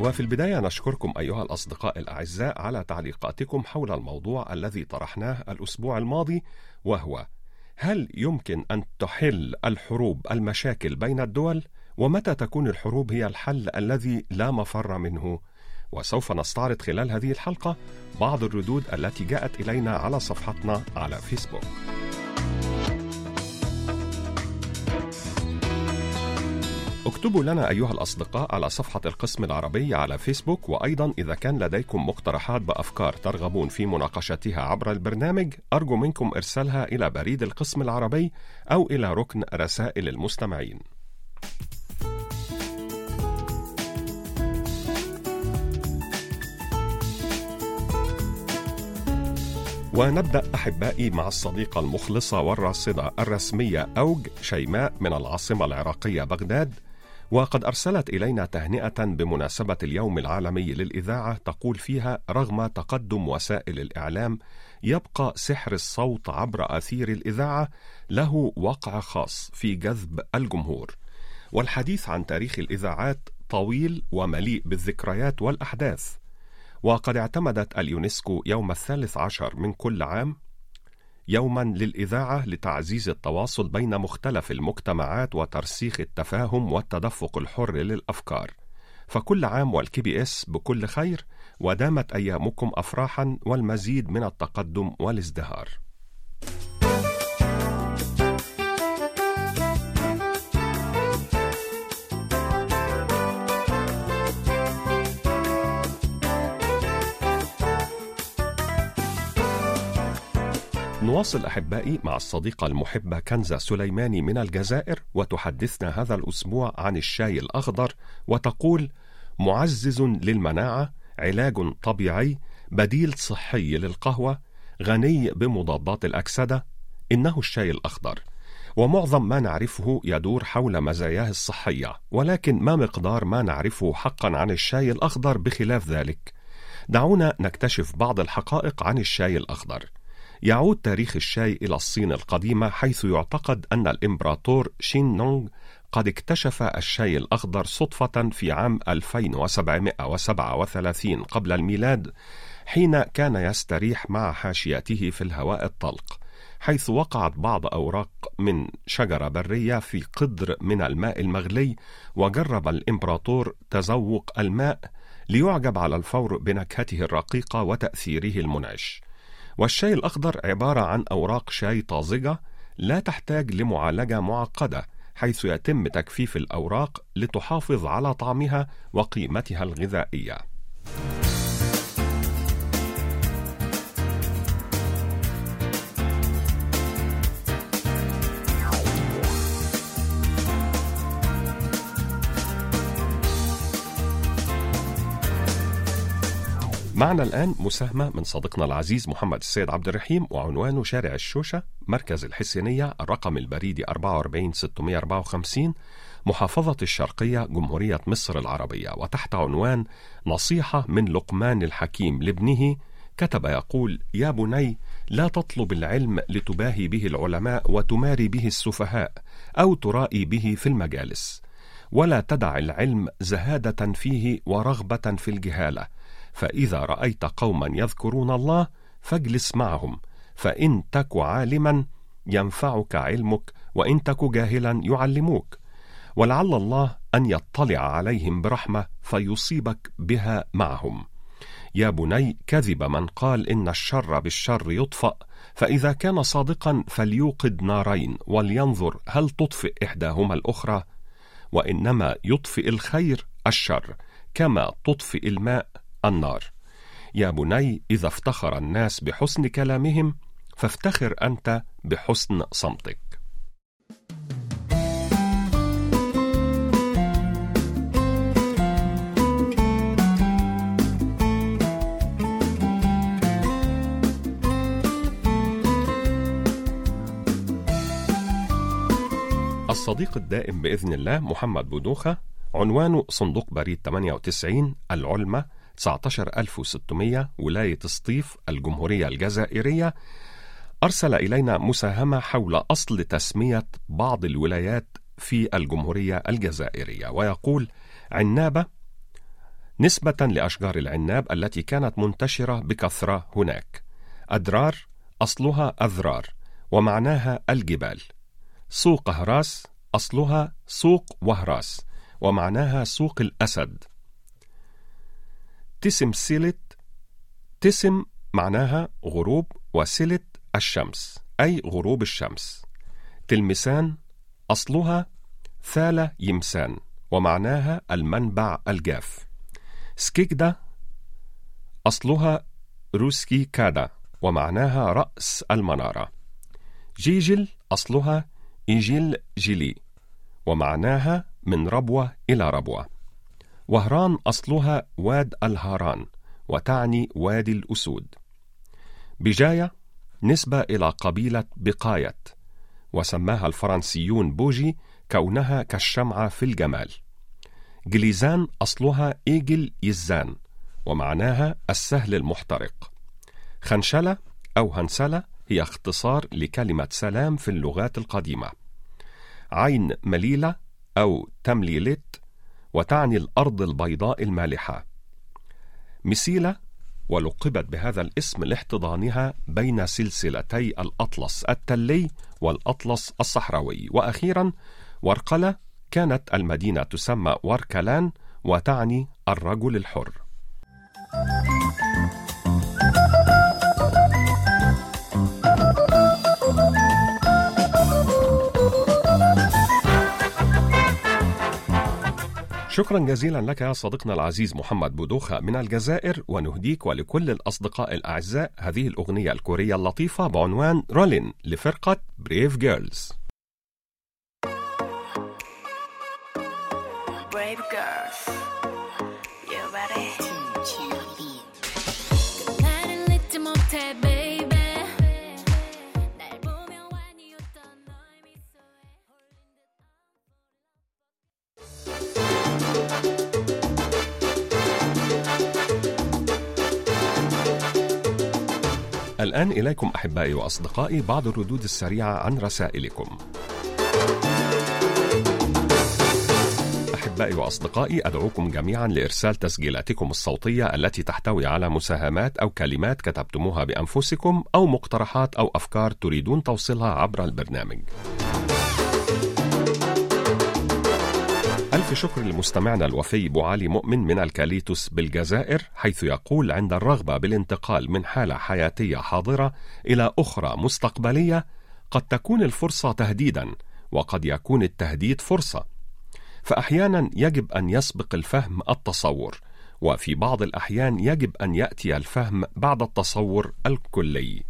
وفي البداية نشكركم أيها الأصدقاء الأعزاء على تعليقاتكم حول الموضوع الذي طرحناه الأسبوع الماضي وهو هل يمكن أن تحل الحروب المشاكل بين الدول؟ ومتى تكون الحروب هي الحل الذي لا مفر منه؟ وسوف نستعرض خلال هذه الحلقة بعض الردود التي جاءت إلينا على صفحتنا على فيسبوك. اكتبوا لنا أيها الأصدقاء على صفحة القسم العربي على فيسبوك وأيضا إذا كان لديكم مقترحات بأفكار ترغبون في مناقشتها عبر البرنامج أرجو منكم إرسالها إلى بريد القسم العربي أو إلى ركن رسائل المستمعين. ونبدأ أحبائي مع الصديقة المخلصة والراصدة الرسمية أوج شيماء من العاصمة العراقية بغداد وقد أرسلت إلينا تهنئة بمناسبة اليوم العالمي للإذاعة تقول فيها رغم تقدم وسائل الإعلام يبقى سحر الصوت عبر أثير الإذاعة له وقع خاص في جذب الجمهور. والحديث عن تاريخ الإذاعات طويل ومليء بالذكريات والأحداث. وقد اعتمدت اليونسكو يوم الثالث عشر من كل عام يوما للإذاعة لتعزيز التواصل بين مختلف المجتمعات وترسيخ التفاهم والتدفق الحر للأفكار. فكل عام وال KBS بكل خير ودامت أيامكم أفراحا والمزيد من التقدم والازدهار. نواصل أحبائي مع الصديقه المحبه كنزه سليماني من الجزائر وتحدثنا هذا الأسبوع عن الشاي الأخضر وتقول معزز للمناعة علاج طبيعي بديل صحي للقهوة غني بمضادات الأكسدة إنه الشاي الأخضر. ومعظم ما نعرفه يدور حول مزاياه الصحية ولكن ما مقدار ما نعرفه حقا عن الشاي الأخضر بخلاف ذلك. دعونا نكتشف بعض الحقائق عن الشاي الأخضر. يعود تاريخ الشاي إلى الصين القديمة حيث يعتقد أن الإمبراطور شين نونغ قد اكتشف الشاي الأخضر صدفة في عام 2737 قبل الميلاد حين كان يستريح مع حاشيته في الهواء الطلق حيث وقعت بعض أوراق من شجرة برية في قدر من الماء المغلي وجرب الإمبراطور تذوق الماء ليعجب على الفور بنكهته الرقيقة وتأثيره المنعش. والشاي الأخضر عبارة عن أوراق شاي طازجة لا تحتاج لمعالجة معقدة حيث يتم تجفيف الأوراق لتحافظ على طعمها وقيمتها الغذائية. معنا الآن مساهمة من صديقنا العزيز محمد السيد عبد الرحيم وعنوانه شارع الشوشة مركز الحسينية الرقم البريدي 44654 محافظة الشرقية جمهورية مصر العربية. وتحت عنوان نصيحة من لقمان الحكيم لابنه كتب يقول يا بني لا تطلب العلم لتباهي به العلماء وتماري به السفهاء أو ترائي به في المجالس ولا تدع العلم زهادة فيه ورغبة في الجهالة فإذا رأيت قوما يذكرون الله فاجلس معهم فإن تك عالما ينفعك علمك وإن تك جاهلا يعلموك. ولعل الله أن يطلع عليهم برحمة فيصيبك بها معهم. يا بني كذب من قال إن الشر بالشر يطفأ فإذا كان صادقا فليوقد نارين ولينظر هل تطفئ إحداهما الأخرى. وإنما يطفئ الخير الشر كما تطفئ الماء النار. يا بني إذا افتخر الناس بحسن كلامهم فافتخر أنت بحسن صمتك. الصديق الدائم بإذن الله محمد بودوخة عنوانه صندوق بريد 98 العلمة 19600 ولاية سطيف الجمهورية الجزائرية أرسل إلينا مساهمة حول أصل تسمية بعض الولايات في الجمهورية الجزائرية ويقول عنابة نسبة لأشجار العناب التي كانت منتشرة بكثرة هناك. أدرار أصلها أذرار ومعناها الجبال. سوق هراس أصلها سوق وهراس ومعناها سوق الأسد. تسم سيلت تسم معناها غروب وسلت الشمس أي غروب الشمس. تلمسان أصلها ثالة يمسان ومعناها المنبع الجاف. سكيكدا أصلها روسكي كادا ومعناها رأس المنارة. جيجل أصلها إنجيل جيلي ومعناها من ربوة إلى ربوة. وهران أصلها واد الهاران وتعني وادي الأسود. بجاية نسبة إلى قبيلة بقاية وسماها الفرنسيون بوجي كونها كالشمعة في الجمال. جليزان أصلها إيجل يزان ومعناها السهل المحترق. خنشلة أو هنسلة هي اختصار لكلمة سلام في اللغات القديمة. عين مليلة أو تمليلت وتعني الأرض البيضاء المالحة. مسيلة ولقبت بهذا الاسم لاحتضانها بين سلسلتي الأطلس التلي والأطلس الصحراوي. وأخيرا ورقلة كانت المدينة تسمى وركلان وتعني الرجل الحر. شكرا جزيلا لك يا صديقنا العزيز محمد بودوخة من الجزائر ونهديك ولكل الأصدقاء الأعزاء هذه الأغنية الكورية اللطيفة بعنوان Rollin' لفرقة Brave Girls Brave girls, you ready? الآن إليكم أحبائي وأصدقائي بعض الردود السريعة عن رسائلكم. أحبائي وأصدقائي أدعوكم جميعا لإرسال تسجيلاتكم الصوتية التي تحتوي على مساهمات أو كلمات كتبتموها بأنفسكم أو مقترحات أو أفكار تريدون توصيلها عبر البرنامج. ألف شكر لمستمعنا الوفي أبو علي مؤمن من الكاليتوس بالجزائر حيث يقول عند الرغبة بالانتقال من حالة حياتية حاضرة إلى أخرى مستقبلية قد تكون الفرصة تهديدا وقد يكون التهديد فرصة. فأحيانا يجب أن يسبق الفهم التصور وفي بعض الأحيان يجب أن يأتي الفهم بعد التصور الكلي.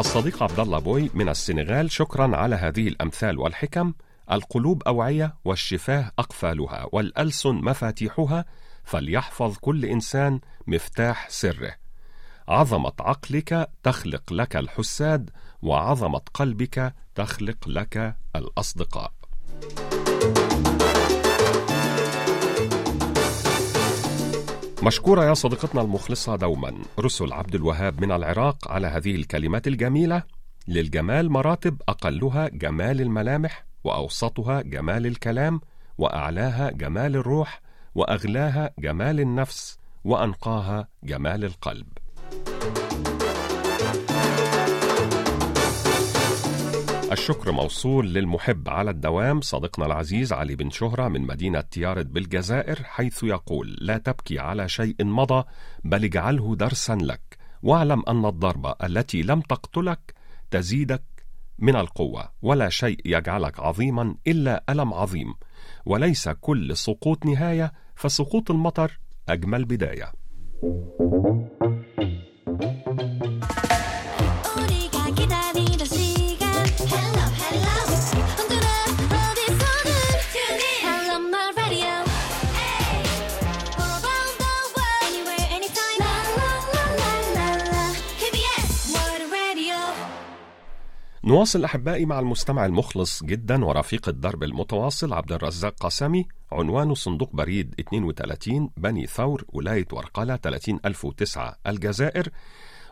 الصديق عبد الله بوي من السنغال شكرا على هذه الأمثال والحكم. القلوب أوعية والشفاه أقفالها والالسن مفاتيحها فليحفظ كل إنسان مفتاح سره. عظمة عقلك تخلق لك الحساد وعظمة قلبك تخلق لك الأصدقاء. مشكورة يا صديقتنا المخلصة دوما. رسل عبد الوهاب من العراق على هذه الكلمات الجميلة. للجمال مراتب أقلها جمال الملامح وأوسطها جمال الكلام وأعلاها جمال الروح وأغلاها جمال النفس وأنقاها جمال القلب. الشكر موصول للمحب على الدوام صديقنا العزيز علي بن شهرة من مدينة تيارد بالجزائر حيث يقول لا تبكي على شيء مضى بل اجعله درسا لك. واعلم أن الضربة التي لم تقتلك تزيدك من القوة ولا شيء يجعلك عظيما إلا ألم عظيم. وليس كل سقوط نهاية فسقوط المطر أجمل بداية. نواصل أحبائي مع المستمع المخلص جدا ورفيق الدرب المتواصل عبد الرزاق قاسمي عنوانه صندوق بريد 32 بني ثور ولاية ورقلة 30009 الجزائر.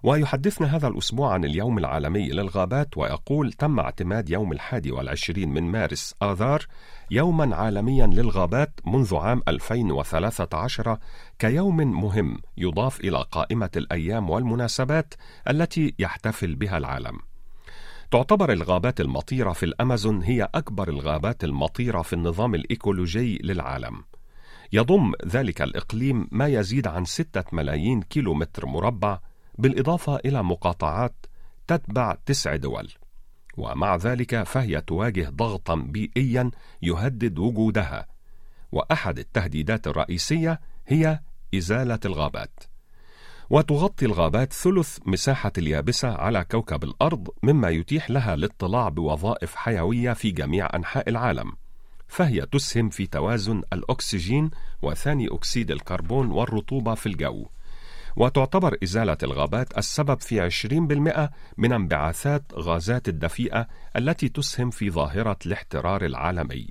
ويحدثنا هذا الأسبوع عن اليوم العالمي للغابات ويقول تم اعتماد يوم الحادي والعشرين من مارس آذار يوما عالميا للغابات منذ عام 2013 كيوم مهم يضاف إلى قائمة الأيام والمناسبات التي يحتفل بها العالم. تعتبر الغابات المطيرة في الأمازون هي أكبر الغابات المطيرة في النظام الإيكولوجي للعالم. يضم ذلك الإقليم ما يزيد عن ستة ملايين كيلومتر مربع بالإضافة إلى مقاطعات تتبع تسع دول. ومع ذلك فهي تواجه ضغطا بيئيا يهدد وجودها. وأحد التهديدات الرئيسية هي إزالة الغابات. وتغطي الغابات ثلث مساحة اليابسة على كوكب الأرض مما يتيح لها الاطلاع بوظائف حيوية في جميع أنحاء العالم فهي تسهم في توازن الأكسجين وثاني أكسيد الكربون والرطوبة في الجو وتعتبر إزالة الغابات السبب في 20% من انبعاثات غازات الدفيئة التي تسهم في ظاهرة الاحترار العالمي.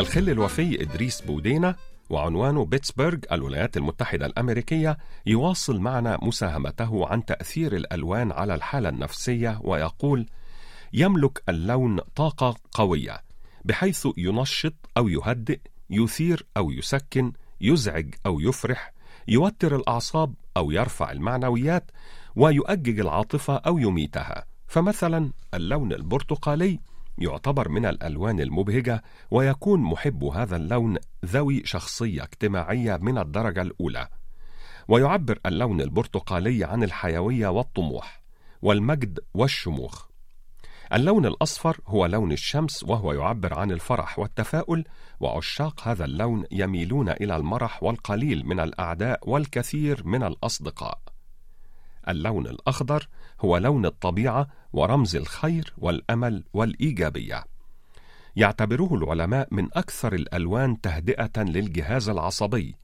الخل الوفي إدريس بودينا وعنوانه بيتسبرغ الولايات المتحدة الأمريكية يواصل معنا مساهمته عن تأثير الألوان على الحالة النفسية ويقول: يملك اللون طاقة قوية بحيث ينشط أو يهدئ، يثير أو يسكن، يزعج أو يفرح، يوتر الأعصاب أو يرفع المعنويات، ويؤجج العاطفة أو يميتها. فمثلا اللون البرتقالي يعتبر من الألوان المبهجة ويكون محب هذا اللون ذوي شخصية اجتماعية من الدرجة الأولى. ويعبر اللون البرتقالي عن الحيوية والطموح والمجد والشموخ. اللون الأصفر هو لون الشمس وهو يعبر عن الفرح والتفاؤل وعشاق هذا اللون يميلون إلى المرح والقليل من الأعداء والكثير من الأصدقاء. اللون الأخضر هو لون الطبيعة ورمز الخير والأمل والإيجابية. يعتبره العلماء من أكثر الألوان تهدئة للجهاز العصبي،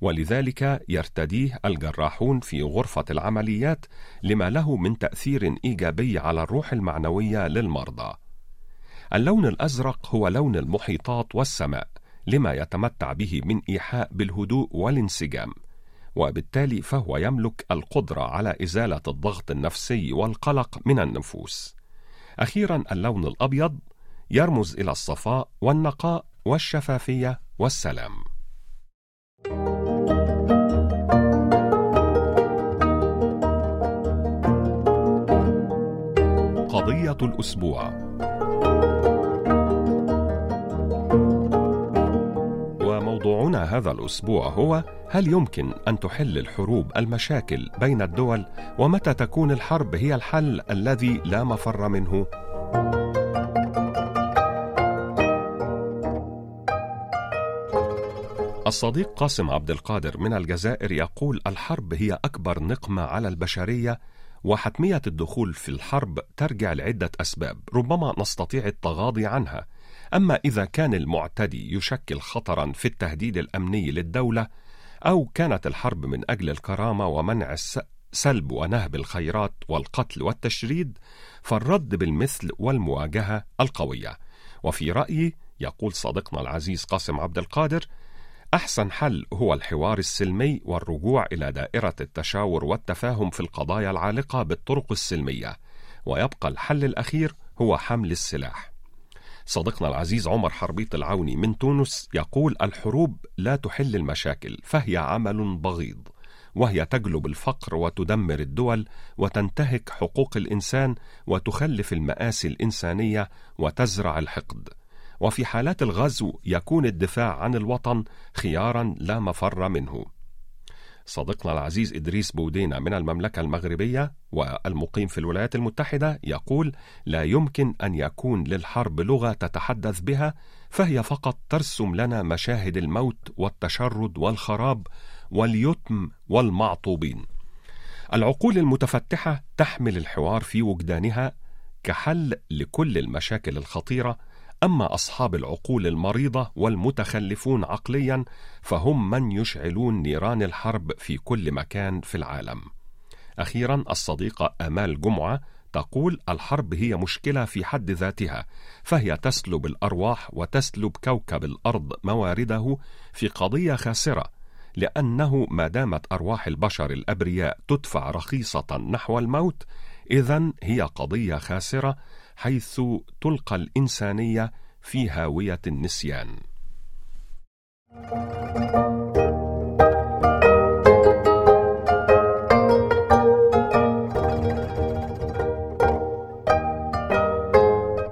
ولذلك يرتديه الجراحون في غرفة العمليات لما له من تأثير إيجابي على الروح المعنوية للمرضى. اللون الأزرق هو لون المحيطات والسماء، لما يتمتع به من إيحاء بالهدوء والانسجام. وبالتالي فهو يملك القدرة على إزالة الضغط النفسي والقلق من النفوس. أخيرا اللون الأبيض يرمز إلى الصفاء والنقاء والشفافية والسلام. قضية الأسبوع وموضوعنا هذا الأسبوع هو هل يمكن أن تحل الحروب المشاكل بين الدول ومتى تكون الحرب هي الحل الذي لا مفر منه؟ الصديق قاسم عبد القادر من الجزائر يقول الحرب هي أكبر نقمة على البشرية وحتمية الدخول في الحرب ترجع لعدة أسباب ربما نستطيع التغاضي عنها أما إذا كان المعتدي يشكل خطرا في التهديد الأمني للدولة أو كانت الحرب من أجل الكرامة ومنع سلب ونهب الخيرات والقتل والتشريد فالرد بالمثل والمواجهة القوية. وفي رأيي يقول صديقنا العزيز قاسم عبد القادر أحسن حل هو الحوار السلمي والرجوع إلى دائرة التشاور والتفاهم في القضايا العالقة بالطرق السلمية. ويبقى الحل الأخير هو حمل السلاح. صديقنا العزيز عمر حربيط العوني من تونس يقول الحروب لا تحل المشاكل فهي عمل بغيض وهي تجلب الفقر وتدمر الدول وتنتهك حقوق الإنسان وتخلف المآسي الإنسانية وتزرع الحقد. وفي حالات الغزو يكون الدفاع عن الوطن خيارا لا مفر منه. صديقنا العزيز إدريس بودينا من المملكة المغربية والمقيم في الولايات المتحدة يقول لا يمكن أن يكون للحرب لغة تتحدث بها فهي فقط ترسم لنا مشاهد الموت والتشرد والخراب واليتم والمعطوبين. العقول المتفتحة تحمل الحوار في وجدانها كحل لكل المشاكل الخطيرة أما أصحاب العقول المريضة والمتخلفون عقليا فهم من يشعلون نيران الحرب في كل مكان في العالم. أخيرا الصديقة آمال جمعة تقول الحرب هي مشكلة في حد ذاتها، فهي تسلب الأرواح وتسلب كوكب الأرض مواردة في قضية خاسرة، لأنه ما دامت أرواح البشر الأبرياء تدفع رخيصة نحو الموت، إذا هي قضية خاسرة حيث تلقى الإنسانية في هاوية النسيان.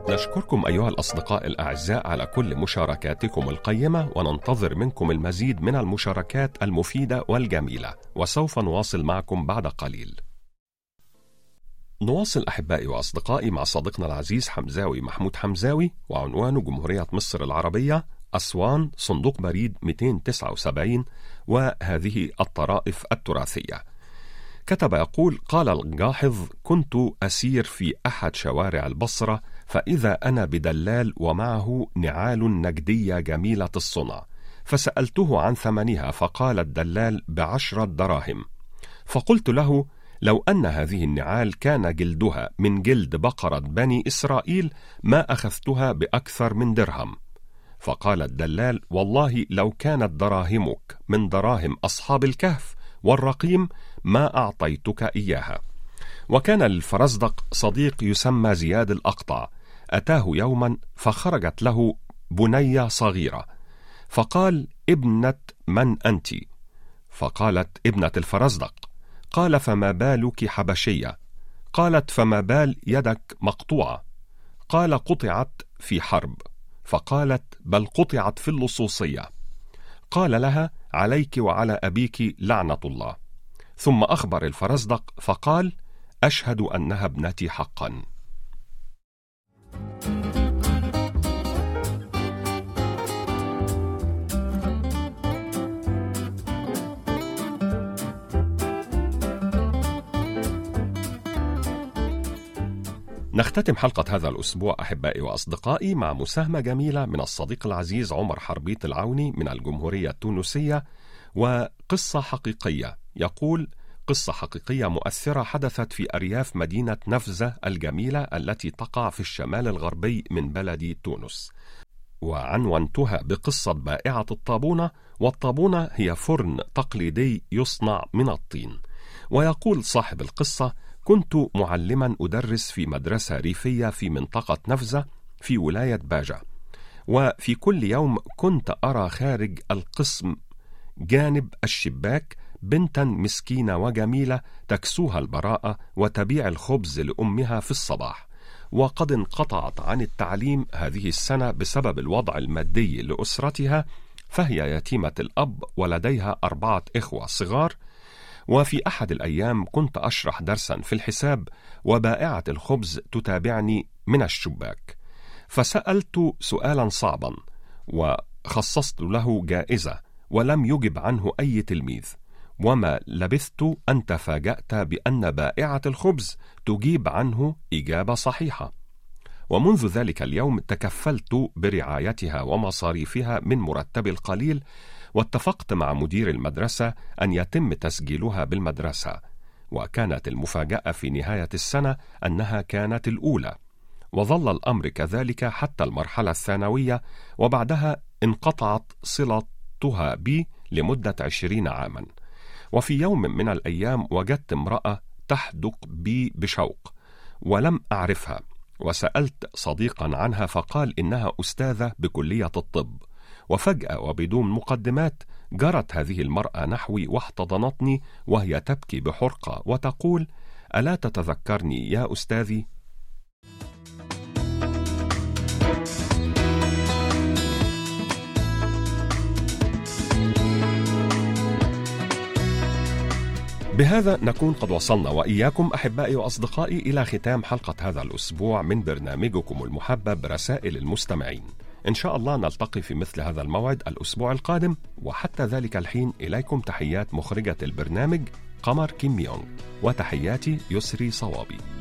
نشكركم أيها الأصدقاء الأعزاء على كل مشاركاتكم القيمة وننتظر منكم المزيد من المشاركات المفيدة والجميلة وسوف نواصل معكم بعد قليل نواصل أحبائي وأصدقائي مع صديقنا العزيز حمزاوي محمود حمزاوي وعنوانه جمهورية مصر العربية أسوان صندوق بريد 279 وهذه الطرائف التراثية. كتب يقول قال الجاحظ كنت أسير في أحد شوارع البصرة فإذا أنا بدلال ومعه نعال نجدية جميلة الصنع. فسألته عن ثمنها فقال الدلال بعشرة دراهم. فقلت له لو أن هذه النعال كان جلدها من جلد بقرة بني إسرائيل ما أخذتها بأكثر من درهم. فقال الدلال والله لو كانت دراهمك من دراهم أصحاب الكهف والرقيم ما أعطيتك إياها. وكان للفرزدق صديق يسمى زياد الأقطع. أتاه يوما فخرجت له بنية صغيرة. فقال ابنة من أنت؟ فقالت ابنة الفرزدق قال فما بالك حبشية؟ قالت فما بال يدك مقطوعة. قال قطعت في حرب. فقالت بل قطعت في اللصوصية. قال لها عليك وعلى أبيك لعنة الله. ثم أخبر الفرزدق فقال أشهد أنها ابنتي حقا. نختتم حلقة هذا الأسبوع أحبائي وأصدقائي مع مساهمة جميلة من الصديق العزيز عمر حربيط العوني من الجمهورية التونسية وقصة حقيقية. يقول قصة حقيقية مؤثرة حدثت في أرياف مدينة نفزة الجميلة التي تقع في الشمال الغربي من بلد تونس. وعنونتها بقصة بائعة الطابونة والطابونة هي فرن تقليدي يصنع من الطين. ويقول صاحب القصة كنت معلما أدرس في مدرسة ريفية في منطقة نفزة في ولاية باجة وفي كل يوم كنت أرى خارج القسم جانب الشباك بنتا مسكينة وجميلة تكسوها البراءة وتبيع الخبز لأمها في الصباح. وقد انقطعت عن التعليم هذه السنة بسبب الوضع المادي لأسرتها فهي يتيمة الأب ولديها أربعة إخوة صغار وفي أحد الأيام كنت أشرح درسا في الحساب وبائعة الخبز تتابعني من الشباك. فسألت سؤالا صعبا وخصصت له جائزة ولم يجب عنه أي تلميذ. وما لبثت أن تفاجأت بأن بائعة الخبز تجيب عنه إجابة صحيحة. ومنذ ذلك اليوم تكفلت برعايتها ومصاريفها من مرتبي القليل واتفقت مع مدير المدرسة أن يتم تسجيلها بالمدرسة وكانت المفاجأة في نهاية السنة أنها كانت الأولى. وظل الأمر كذلك حتى المرحلة الثانوية وبعدها انقطعت صلتها بي لمدة عشرين عاما. وفي يوم من الأيام وجدت امرأة تحدق بي بشوق ولم أعرفها وسألت صديقا عنها فقال إنها أستاذة بكلية الطب. وفجأة وبدون مقدمات جرت هذه المرأة نحوي واحتضنتني وهي تبكي بحرقة وتقول: ألا تتذكرني يا أستاذي؟ بهذا نكون قد وصلنا وإياكم أحبائي وأصدقائي إلى ختام حلقة هذا الأسبوع من برنامجكم المحبب رسائل المستمعين. إن شاء الله نلتقي في مثل هذا الموعد الأسبوع القادم وحتى ذلك الحين إليكم تحيات مخرجة البرنامج قمر كيم يونغ وتحياتي يسري صوابي.